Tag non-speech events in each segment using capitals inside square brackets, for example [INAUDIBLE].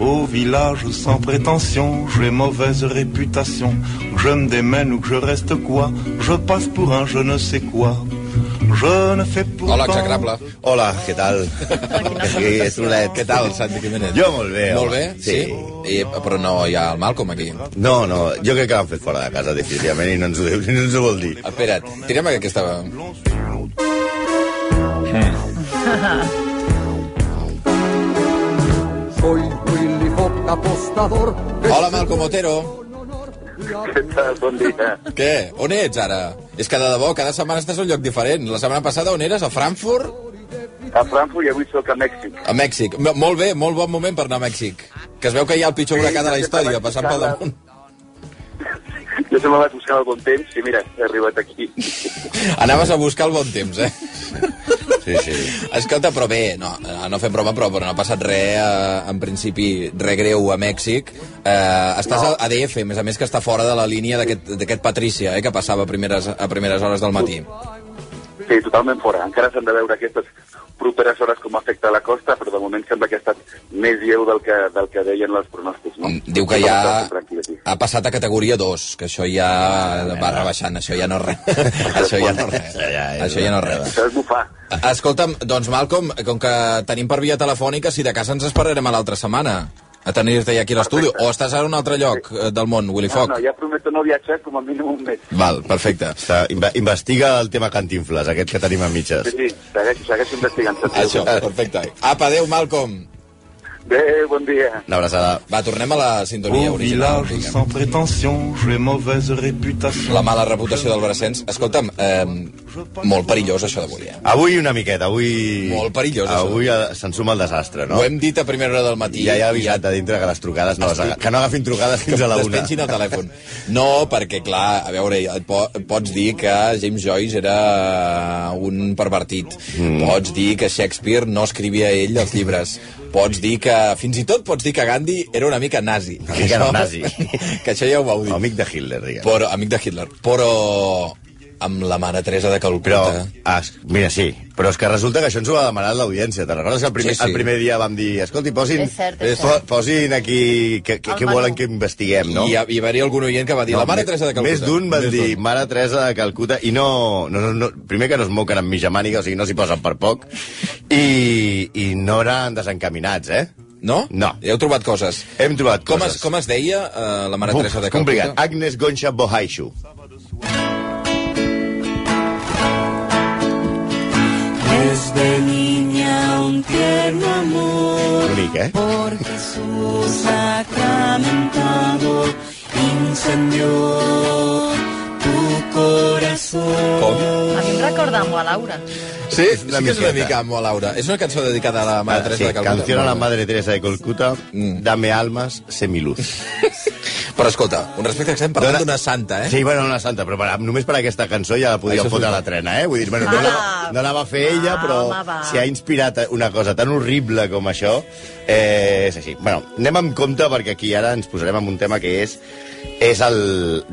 Au village sans prétention, j'ai mauvaise réputation. Que je me démène ou que je reste quoi, je passe pour un je ne sais quoi. Je ne fais pourtant... Hola, execrable. Hola, què tal? Aquí, Solet. Què tal, Santi Jiménez? Jo molt bé. Molt bé? Sí? I, però no hi ha el Malcolm aquí. No, no, jo crec que l'han fet fora de casa, definitivament, i no ens ho, diu, no ens ho vol dir. Espera't, tirem aquesta... [LAUGHS] Soy Willy Fox, apostador. Hola, Malcolm Otero. Què tal? Bon dia. Què? On ets ara? És que de debò, cada setmana estàs a un lloc diferent. La setmana passada on eres? A Frankfurt? A Frankfurt i avui sóc a Mèxic. A Mèxic. Molt bé, molt bon moment per anar a Mèxic. Que es veu que hi ha el pitjor huracà de la història passant pel damunt. Jo sempre vaig buscar el bon temps i mira, he arribat aquí. [LAUGHS] Anaves a buscar el bon temps, eh? Sí, sí. Escolta, però bé, no, no fem broma, però, però no ha passat res, eh, en principi, res greu a Mèxic. Eh, estàs no. a DF, a més a més que està fora de la línia d'aquest d'aquest Patrícia, eh, que passava a primeres, a primeres hores del matí. Sí, totalment fora. Encara s'han de veure aquestes properes hores com afecta la costa, però de moment sembla que ha estat més lleu del que, del que deien els pronòstics. No? Diu que ja ha passat a categoria 2, que això ja va rebaixant, això ja no [LAUGHS] és res. [LAUGHS] això ja no és res. Això ja és Això ja no és res. Això és bufar. Escolta'm, doncs Malcolm, com que tenim per via telefònica, si de casa ens esperarem a l'altra setmana a tenir-te aquí a l'estudi, o estàs ara a un altre lloc eh, del món, Willy No, Foc? no, ja prometo no viatjar com a mínim un mes. Val, perfecte. Està, inve- investiga el tema cantinfles, aquest que tenim a mitges. Sí, sí, segueixo, segueixo investigant. Això, perfecte. Apa, adéu, Malcolm. Bé, bon dia. Una abraçada. Va, tornem a la sintonia original. village sans prétention, j'ai mauvaise réputation. La mala reputació del Brassens. Escolta'm, eh, molt perillós això d'avui, eh? Avui una miqueta, avui... Molt perillós, això. Avui eh, se'n suma el desastre, no? Ho hem dit a primera hora del matí. Ja hi ha avisat a dintre que les trucades no les aga... que no agafin trucades fins a la una. Despengin el telèfon. No, perquè, clar, a veure, po pots dir que James Joyce era un pervertit. Mm. Pots dir que Shakespeare no escrivia ell els llibres. Pots dir que, fins i tot pots dir que Gandhi era una mica nazi. Una mica Això- nazi. [LAUGHS] que això ja ho vau dir. Amic de Hitler, diguem. Però, amic de Hitler. Però amb la mare Teresa de Però, Calcuta... es, mira, sí, però és que resulta que això ens ho ha demanat l'audiència. Te'n recordes que el primer, Sí, sí. el primer dia vam dir, escolti, posin, És cert, és po- cert. posin aquí què, volen que investiguem, no? I, hi va haver algun oient que va dir la mare Teresa de Calcuta. Més d'un van Més dir. Mare Teresa de Calcuta i no, no, no, no, primer que no es moquen amb mitja màniga, o sigui, no s'hi posen per poc, i, i no eren desencaminats, eh? No? No. Ja heu trobat coses. Hem trobat Com coses. es, com es deia uh, la mare Buf, Teresa de complicat. Calcuta? Agnes Gonxa Bohaishu. Bonic, eh? por Jesús sacramentado incendió tu corazón. Com? A mi em recorda molt a Laura. Sí, sí una que és una mica amb Laura. És una cançó dedicada a la mare Teresa sí, de Calcuta. canción a la Madre Teresa de Calcuta, Mm. dame almas, semiluz. [LAUGHS] Però escolta, un respecte que estem parlant Dona- d'una santa, eh? Sí, bueno, una santa, però per, només per aquesta cançó ja la podíem Això fotre a la trena, eh? Vull dir, bueno, no, la, no la va fer ella, però home, va. si ha inspirat una cosa tan horrible com això, eh, és així. Bueno, anem amb compte perquè aquí ara ens posarem en un tema que és és el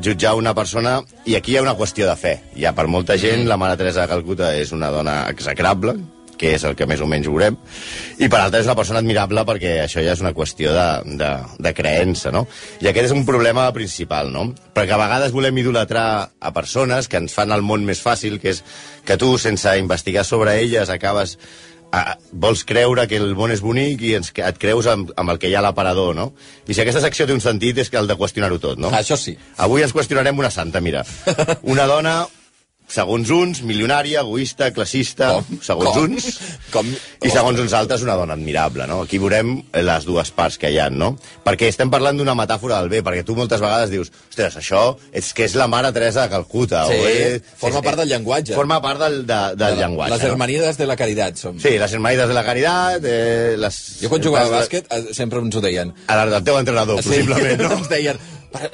jutjar una persona i aquí hi ha una qüestió de fe. Ja per molta gent, la Mare Teresa de Calcuta és una dona execrable, que és el que més o menys veurem, i per altra és una persona admirable perquè això ja és una qüestió de, de, de creença, no? I aquest és un problema principal, no? Perquè a vegades volem idolatrar a persones que ens fan el món més fàcil, que és que tu, sense investigar sobre elles, acabes a, vols creure que el món és bonic i ens, et creus amb, amb el que hi ha a l'aparador, no? I si aquesta secció té un sentit és que el de qüestionar-ho tot, no? Això sí. Avui ens qüestionarem una santa, mira. Una dona, segons uns, milionària, egoista, classista, Com? segons Com? uns, Com? i segons uns altres una dona admirable, no? Aquí veurem les dues parts que hi ha, no? Perquè estem parlant d'una metàfora del bé, perquè tu moltes vegades dius, ostres, això és que és la mare Teresa de Calcuta. Sí, o és, forma és- part del llenguatge. Forma part del, de, del llenguatge. Les no? hermanides de la caritat som. Sí, les hermanides de la caritat, eh, les... Jo quan jugava a bàsquet eh, sempre ens ho deien. A la del teu entrenador, possiblement, [LAUGHS] no? ens deien,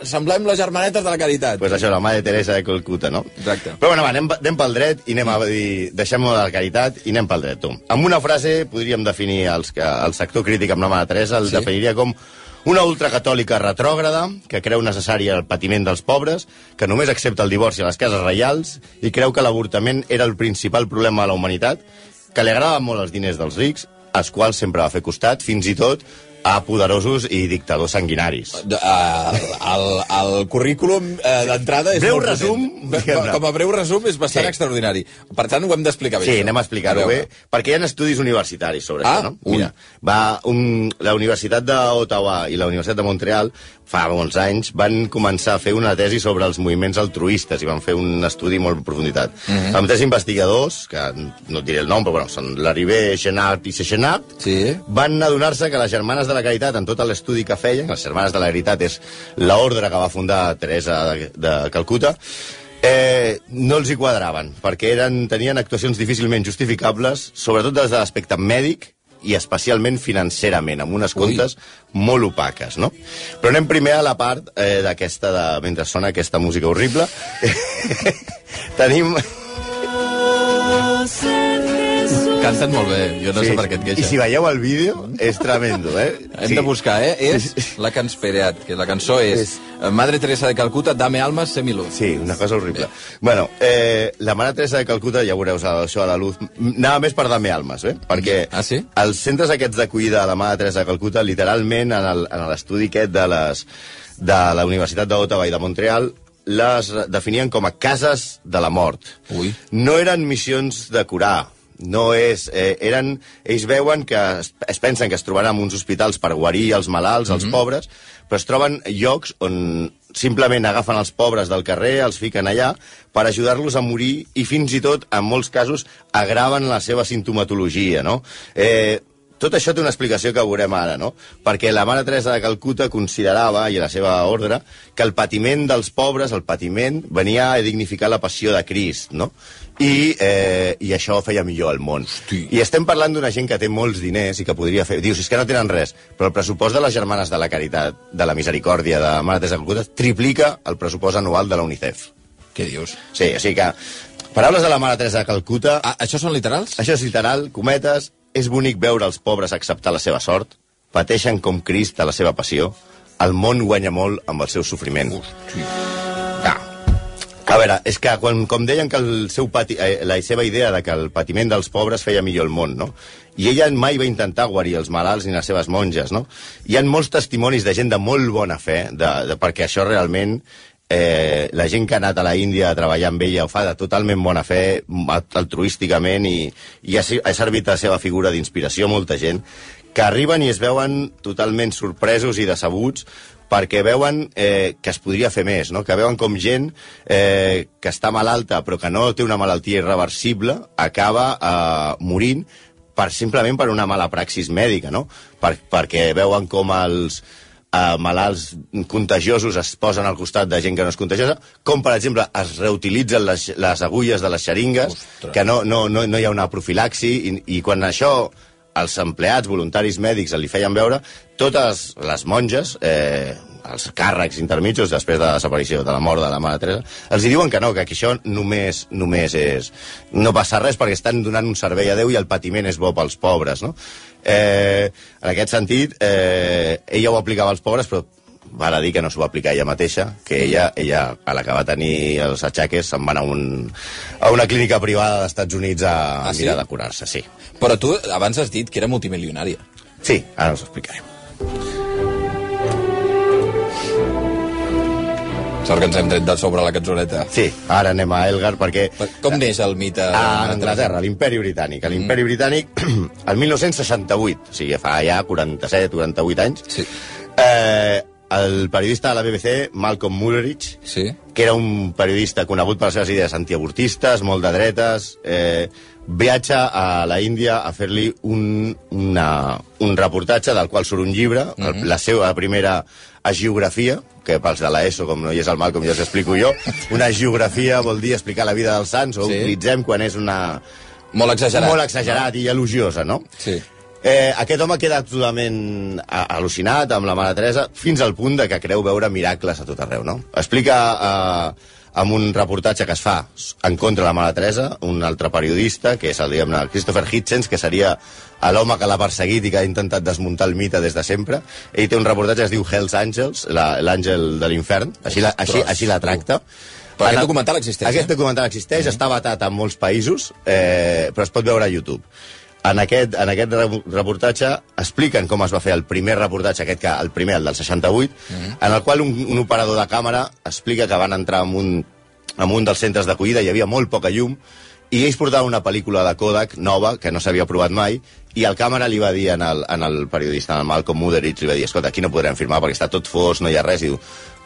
semblem les germanetes de la caritat. pues això, la mare Teresa de Calcuta, no? Exacte. Però bueno, va, anem, anem pel dret i anem a dir, deixem la caritat i anem pel dret, tu. Amb una frase podríem definir els, que- el sector crític amb la mare Teresa, el Sí. definiria com una ultracatòlica retrògrada que creu necessari el patiment dels pobres, que només accepta el divorci a les cases reials i creu que l'avortament era el principal problema de la humanitat, que li agradaven molt els diners dels rics, als quals sempre va fer costat, fins i tot a poderosos i dictadors sanguinaris. Uh, el, el currículum uh, d'entrada és Breu resum. Com a breu resum és bastant Sí. extraordinari. Per tant, ho hem d'explicar bé. Sí, això. anem a explicar-ho bé, perquè hi ha estudis universitaris sobre Ah, això, no? Mira, va, un, la Universitat d'Ottawa i la Universitat de Montreal fa molts anys van començar a fer una tesi sobre els moviments altruistes i van fer un estudi molt en profunditat. Mm Mhm. -hmm. Amb tres investigadors, que no et diré el nom, però bueno, són Laribé, Chenard i Sechenard, Sí. van adonar-se que les Germanes de la Caritat, en tot l'estudi que feien, les Germanes de la Caritat és l'ordre que va fundar Teresa de, de Calcuta, eh, no els hi quadraven, perquè eren, tenien actuacions difícilment justificables, sobretot des de l'aspecte mèdic i especialment financerament, amb unes Ui. comptes molt opaques, no? Però anem primer a la part eh, d'aquesta, de, mentre sona aquesta música horrible. [LAUGHS] Tenim... Canten molt bé, jo no sé per què et I queixes. si veieu el vídeo, és tremendo, eh? Hem de buscar, eh? És la que ens pereat, que la cançó és Madre Teresa de Calcuta, dame almas, sé luz. Sí, una cosa horrible. Bueno, eh, la Mare Teresa de Calcuta, ja veureu això a la luz, anava més per Dame Almas, eh? Perquè Ah, sí? els centres aquests d'acollida de la Mare Teresa de Calcuta, literalment, en l'estudi aquest de, les, de la Universitat d'Ottawa i de Montreal, les definien com a cases de la mort. Ui. No eren missions de curar, no és... Eh, eren, ells veuen que es, es pensen que es trobaran en uns hospitals per guarir els malalts, els pobres, però es troben llocs on simplement agafen els pobres del carrer, els fiquen allà per ajudar-los a morir i fins i tot, en molts casos, agraven la seva sintomatologia, no? Eh, tot això té una explicació que veurem ara, no? Perquè la Mare Teresa de Calcuta considerava, i a la seva ordre, que el patiment dels pobres, el patiment, venia a dignificar la passió de Crist, no? I, eh, i això feia millor al món. Hosti. I estem parlant d'una gent que té molts diners i que podria fer... Dius, és que no tenen res, però el pressupost de les Germanes de la Caritat, de la Misericòrdia, de Mare Teresa de Calcuta, triplica el pressupost anual de la UNICEF. Què dius? Sí, o sigui que... Paraules de la Mare Teresa de Calcuta... Ah, això són literals? Això és literal, cometes, és bonic veure els pobres acceptar la seva sort, pateixen com Crist a la seva passió, el món guanya molt amb el seu sofriment. Hosti. Ah. A veure, és que quan, com deien que el seu pati, eh, la seva idea de que el patiment dels pobres feia millor el món, no? I ella mai va intentar guarir els malalts ni les seves monges, no? Hi han molts testimonis de gent de molt bona fe, de, de, perquè això realment eh, la gent que ha anat a la Índia a treballar amb ella ho fa de totalment bona fe, alt- altruísticament, i, i ha, ha servit la seva figura d'inspiració a molta gent, que arriben i es veuen totalment sorpresos i decebuts perquè veuen eh, que es podria fer més, no? que veuen com gent eh, que està malalta però que no té una malaltia irreversible acaba eh, morint per, simplement per una mala praxis mèdica, no? per, perquè veuen com els eh, malalts contagiosos es posen al costat de gent que no és contagiosa, com per exemple es reutilitzen les, les agulles de les xeringues, Ostres. que no, no, no, no hi ha una profilaxi, i, i quan això els empleats voluntaris mèdics li feien veure, totes les monges, eh, els càrrecs intermitjos després de la desaparició de la mort de la Mare Teresa, els diuen que no, que aquí això només, només és... No passa res perquè estan donant un servei a Déu i el patiment és bo pels pobres, no? Eh, en aquest sentit, eh, ella ho aplicava als pobres, però val a dir que no s'ho va aplicar ella mateixa, que ella, ella a la que va tenir els atxaques, se'n va anar a, un, a una clínica privada d'Estats Units a, a Ah, sí? mirar de curar-se, sí. Però tu abans has dit que era multimilionària. Sí, ara us ho explicaré. Sort que ens hem tret de sobre la cançoneta. Sí, ara anem a Elgar perquè... Per- Com neix el mite? A Anglaterra, l'imperi britànic. A l'imperi britànic, [CLEARS THROAT] el 1968, o sigui, fa ja 47, 48 anys, Sí. eh, el periodista de la BBC, Malcolm Muggeridge, Sí. que era un periodista conegut per les seves idees antiavortistes, molt de dretes, eh, viatja a la Índia a fer-li un, una, un reportatge del qual surt un llibre, mm -hmm. la seva primera geografia, que pels de l'ESO, com no hi és el Malcolm, ja us explico jo, una geografia vol dir explicar la vida dels sants, o Sí. utilitzem quan és una... Molt exagerat. Molt exagerat i elogiosa, no? Sí. Eh, aquest home queda absolutament a- al·lucinat amb la Mare Teresa fins al punt de que creu veure miracles a tot arreu, no? Explica eh, amb un reportatge que es fa en contra de la Mare Teresa, un altre periodista, que és el, diguem-ne, Christopher Hitchens, que seria l'home que l'ha perseguit i que ha intentat desmuntar el mite des de sempre. Ell té un reportatge que es diu Hell's Angels, l'àngel de l'infern, així, la, així, així la tracta. Però aquest documental existeix, Aquest eh? documental existeix, està vetat en molts països, eh, però es pot veure a YouTube. En aquest, en aquest re- reportatge expliquen com es va fer el primer reportatge, aquest que, el primer, el del 68, en el qual un, un operador de càmera explica que van entrar en un, en un dels centres d'acollida, hi havia molt poca llum, i ells portaven una pel·lícula de Kodak nova, que no s'havia provat mai, i el càmera li va dir en el, en el periodista, en el Malcolm Muderich, li va dir, escolta, aquí no podrem filmar perquè està tot fos, no hi ha res, i diu,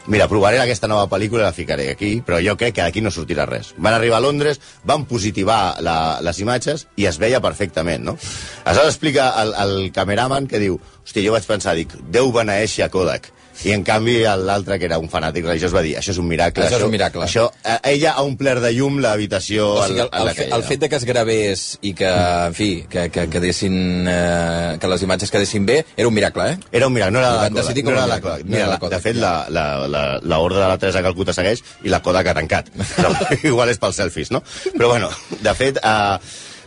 mira, provaré aquesta nova pel·lícula i la ficaré aquí, però jo crec que d'aquí no sortirà res. Van arribar a Londres, van positivar la, les imatges i es veia perfectament, no? Aleshores explica el, el cameraman que diu, hòstia, jo vaig pensar, dic, Déu beneeixi a Kodak. I en canvi l'altre, que era un fanàtic religiós, va dir, això és un miracle. Això és un miracle. Això, eh, ella ha omplert de llum l'habitació O sigui, el, el, la que el ella. fet de que es gravés i que, en fi, que, que quedessin, eh, que les imatges quedessin bé, era un miracle, eh? Era un miracle, no era la Kodak. decidir No era la. Kodak. Mira, la la, Kodak, de fet, ja. la, la, la, la ordre de la Teresa Calcuta segueix i la Kodak ha tancat. [LAUGHS] Però, igual és pels selfies, no? Però bueno, de fet, eh,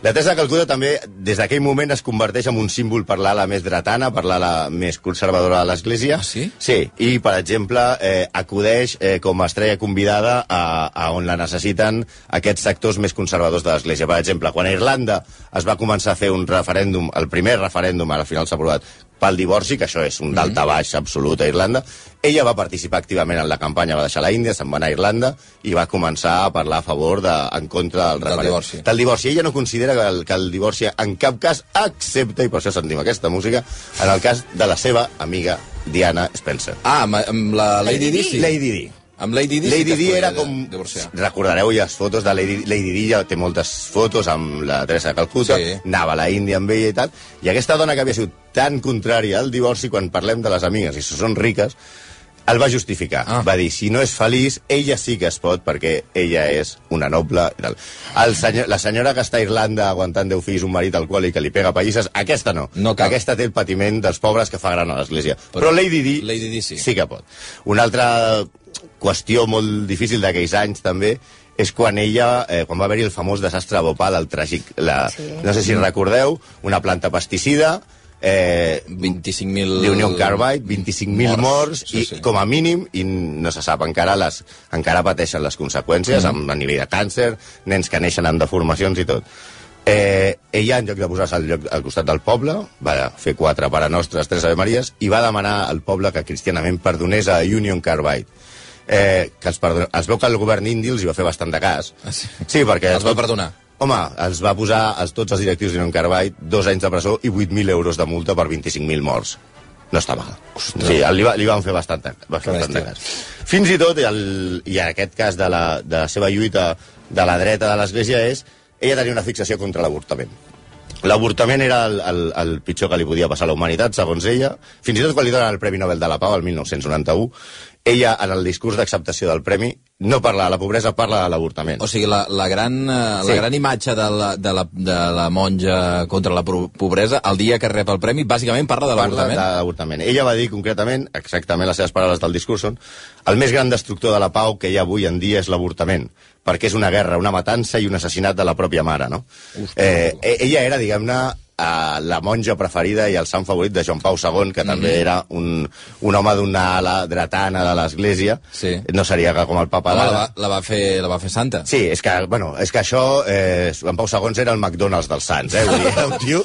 la Teresa Calcuta també, des d'aquell moment, es converteix en un símbol per l'ala més dretana, per l'ala més conservadora de l'Església. Ah, sí? Sí, i, per exemple, eh, acudeix eh, com a estrella convidada a, a on la necessiten aquests sectors més conservadors de l'Església. Per exemple, quan a Irlanda es va començar a fer un referèndum, el primer referèndum, ara al final s'ha aprovat, pel divorci, que això és un dalta baix absolut a Irlanda, ella va participar activament en la campanya, va deixar la Índia, se'n va anar a Irlanda i va començar a parlar a favor, de, en contra del, Del divorci. Del divorci. Ella no considera que el, que el divorci en cap cas, excepte, i per això sentim aquesta música, en el cas de la seva amiga Diana Spencer. Ah, amb, amb la Lady Di, sí. Lady Di. Amb Lady Di Lady Di era com... Divorciar. Recordareu ja les fotos de Lady, Lady Di, ja té moltes fotos amb la Teresa de Calcuta, Sí. anava a la Índia amb ella i tal, i aquesta dona que havia sigut tan contrària al divorci, quan parlem de les amigues, i si són riques, el va justificar. Ah. Va dir, si no és feliç, ella sí que es pot, perquè ella és una noble. El senyor, la senyora que està a Irlanda aguantant 10 fills, un marit alcohòlic que li pega pallisses, aquesta no. No cal. Aquesta té el patiment dels pobres que fa gran a l'església. Però Però, Lady Di, Lady Di sí. sí que pot. Una altra qüestió molt difícil d'aquells anys també és quan ella, eh, quan va haver-hi el famós desastre a Bhopal, el tràgic, la, Sí. no sé si recordeu, una planta pesticida, eh, 25.000... d'Union Carbide, 25.000 morts, Sí, i sí. com a mínim, i no se sap encara, les, encara pateixen les conseqüències, Mm. amb, a nivell de càncer, nens que neixen amb deformacions i tot. Eh, ella, en lloc de posar-se al, lloc, al costat del poble, va fer quatre Pare Nostres, tres Ave Maries, i va demanar al poble que cristianament perdonés a Union Carbide. Eh, que els, perdon... es veu que el govern indi els hi va fer bastant de cas. Ah, sí? Sí, perquè... Els va perdonar. Home, els va posar els, tots els directius d'Union Carbide dos anys de presó i 8.000 euros de multa per 25.000 morts. No està mal. Sí, li, va, li van fer bastant, bastant de cas. Fins i tot, el, i en aquest cas de la, de la seva lluita de la dreta de l'Església és ella tenia una fixació contra l'avortament. L'avortament era el, el, el pitjor que li podia passar a la humanitat, segons ella. Fins i tot quan li donen el Premi Nobel de la Pau, el 1991, ella, en el discurs d'acceptació del premi, no parla de la pobresa, parla de l'avortament. O sigui, la, la, gran, eh, Sí. la gran imatge de la, de, la, de la monja contra la pobresa, el dia que rep el premi, bàsicament parla de parla l'avortament. de l'avortament. Ella va dir concretament, exactament les seves paraules del discurs són el més gran destructor de la pau que hi ha avui en dia és l'avortament, perquè és una guerra, una matança i un assassinat de la pròpia mare, no? Eh, eh, ella era, diguem-ne, eh, la monja preferida i el sant favorit de Joan Pau II, que també Mhm. era un, un home d'una ala dretana de l'Església. Sí. No seria com el papa Home, la, d'ara. va, la, va fer, la va fer santa. Sí, és que, bueno, és que això, eh, Joan Pau II era el McDonald's dels Sants, eh? Vull dir, era [LAUGHS] un tio,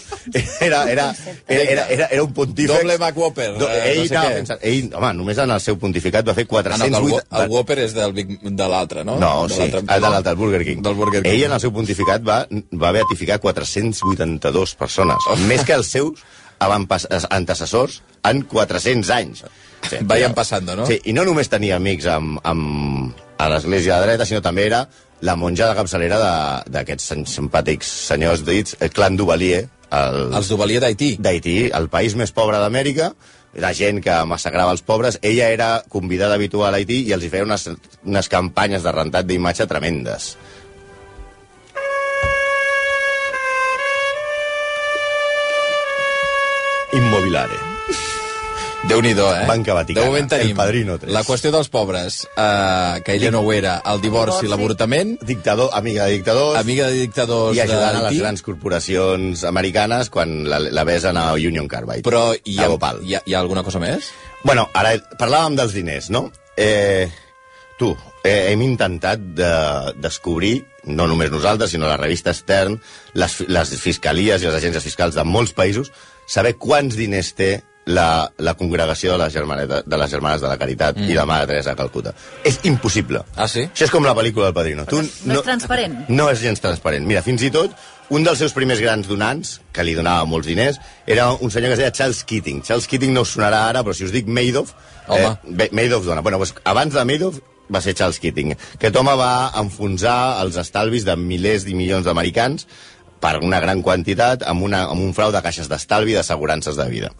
era, era, era, era, era, era un pontífex... Doble McWhopper, Do, eh, ell, no sé què. pensant, ell, home, només en el seu pontificat va fer Ah, no, el, 408... El Whopper és del Big, de l'altre, no? No, De sí, el de l'altre, el Burger King. Del Burger King. Ell en el seu pontificat va, va beatificar 482 persones, Oh. més que els seus antecessors en 400 anys. Sí, Vayan pasando, no? Sí, i no només tenia amics amb, amb, a l'església de dreta, sinó també era la monja de capçalera d'aquests simpàtics senyors dits el clan Duvalier, el, Els Duvalier d'Haití. d'Haití, el país més pobre d'Amèrica, la gent que massacrava els pobres, ella era convidada habitual a Haití i els hi feia unes, unes campanyes de rentat d'imatge tremendes. Immobiliare. Déu-n'hi-do, eh? Banca Vaticana, De moment tenim El Padrino tres. la qüestió dels pobres, eh, que ella no ho era, el divorci, l'avortament, Dictador, amiga de dictadors, amiga de dictadors i ajudant a les grans corporacions americanes quan la, la besen a Union Carbide. però hi ha, hi, ha, hi ha alguna cosa més? Bueno, ara parlàvem dels diners, no? Eh, tu, eh, hem intentat de descobrir, no només nosaltres, sinó la revista Stern, les, les fiscalies i les agències fiscals de molts països, saber quants diners té la, la congregació de les, germanetes, de les Germanes de la Caritat mm. i la Mare Teresa de Calcuta. És impossible. Ah, sí? Això és com la pel·lícula del Padrino. Tu No és transparent. no és gens transparent. Mira, fins i tot, un dels seus primers grans donants, que li donava molts diners, era un senyor que es deia Charles Keating. Charles Keating no us sonarà ara, però si us dic Madoff... Home. Eh, Madoff dona. Bueno, doncs, abans de Madoff va ser Charles Keating. Aquest home va enfonsar els estalvis de milers i milions d'americans per una gran quantitat amb, una, amb un frau de caixes d'estalvi i d'assegurances de vida.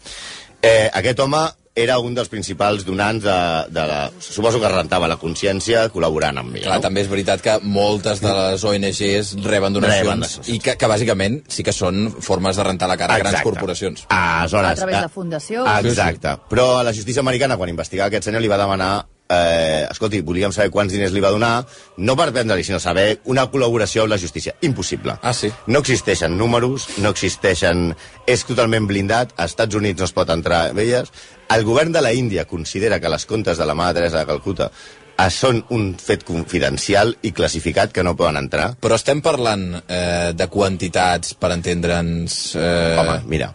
Eh, aquest home era un dels principals donants de, de la... Suposo que rentava la consciència col·laborant amb ell. Clar, no? també és veritat que moltes de les ONGs reben Reben donacions donacions. i que, que bàsicament sí que són formes de rentar la cara a grans Exacte. corporacions. Aleshores, A través eh, de fundacions. Exacte. Però a la justícia americana, quan investigava aquest senyor, li va demanar eh, escolti, volíem saber quants diners li va donar, no per prendre-li, sinó saber una col·laboració amb la justícia. Impossible. Ah, sí? No existeixen números, no existeixen... És totalment blindat, als Estats Units no es pot entrar amb elles. El govern de la Índia considera que les comptes de la Mare Teresa de Calcuta eh, són un fet confidencial i classificat que no poden entrar. Però estem parlant eh, de quantitats per entendre'ns... Eh... Home, mira,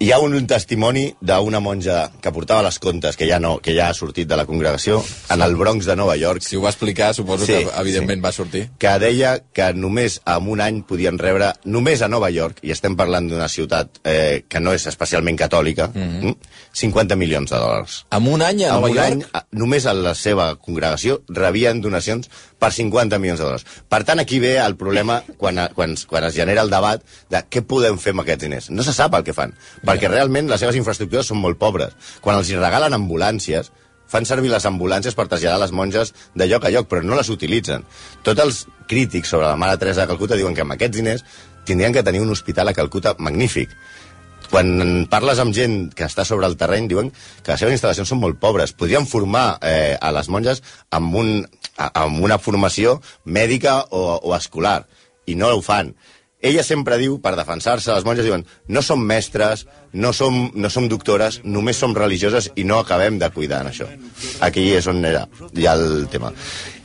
hi ha un testimoni d'una monja que portava les comptes, que ja, no, que ja ha sortit de la congregació, en el Bronx de Nova York, Si ho va explicar, suposo Sí, que evidentment sí. va sortir. que deia que només en un any podien rebre, només a Nova York, i estem parlant d'una ciutat eh, que no és especialment catòlica, mm -hmm. 50 milions de dòlars. En un any a En Nova un York? any, només a la seva congregació rebien donacions per 50 milions de dòlars. Per tant, aquí ve el problema quan, quan, quan es genera el debat de què podem fer amb aquests diners. No se sap el que fan, perquè realment les seves infraestructures són molt pobres. Quan els hi regalen ambulàncies, fan servir les ambulàncies per traslladar les monges de lloc a lloc, però no les utilitzen. Tots els crítics sobre la Mare Teresa de Calcuta diuen que amb aquests diners tindrien que tenir un hospital a Calcuta magnífic quan parles amb gent que està sobre el terreny, diuen que les seves instal·lacions són molt pobres. Podrien formar eh, a les monges amb, un, a- amb una formació mèdica o, o escolar, i no ho fan. Ella sempre diu, per defensar-se, les monges diuen no som mestres, no som, no som doctores, només som religioses i no acabem de cuidar en això. Aquí és on era ja el tema.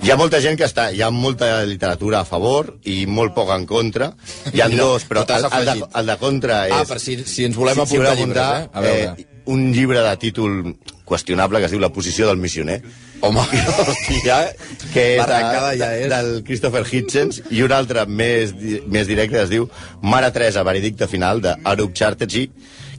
Hi ha molta gent que està, hi ha molta literatura a favor i molt poc en contra. Hi ha [LAUGHS] No, dos, però el, el, de, el de contra és... Ah, per si, si ens volem apuntar voleu llibres, eh? A veure. eh, un llibre de títol qüestionable que es diu La posició del missioner, Home, [LAUGHS] hòstia, que és, de, ja és... del Christopher Hitchens, i un altre més, més directe es diu Mare Teresa, veredicte final, d'Arup Chatterjee,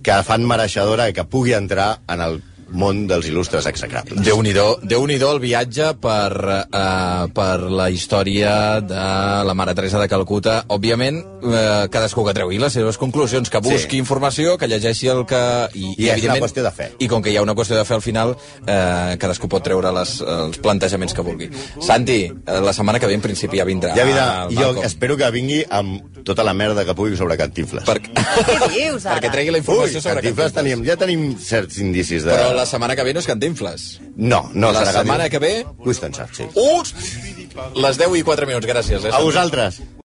que fan mereixedora que pugui entrar en el món dels il·lustres execrables. Déu-n'hi-do déu el viatge per, uh, per la història de la Mare Teresa de Calcuta. Òbviament, uh, cadascú que treugui les seves conclusions, que busqui Sí. informació, que llegeixi el que... I, I és una qüestió de fe. I com que hi ha una qüestió de fe al final, uh, cadascú pot treure les, els plantejaments que vulgui. Santi, eh, la setmana que ve en principi ja vindrà. Ja vida, al jo Malcolm. espero que vingui amb tota la merda que pugui sobre Cantinfles. Per... Què dius, ara? Perquè tregui la Ui, informació sobre Cantinfles teníem, ja tenim certs indicis de... Però la setmana que ve no és Cantinfles. No, no, La serà setmana que ve... Winston Churchill. Uh! Les 10 i 4 minuts, gràcies. Eh, A vosaltres.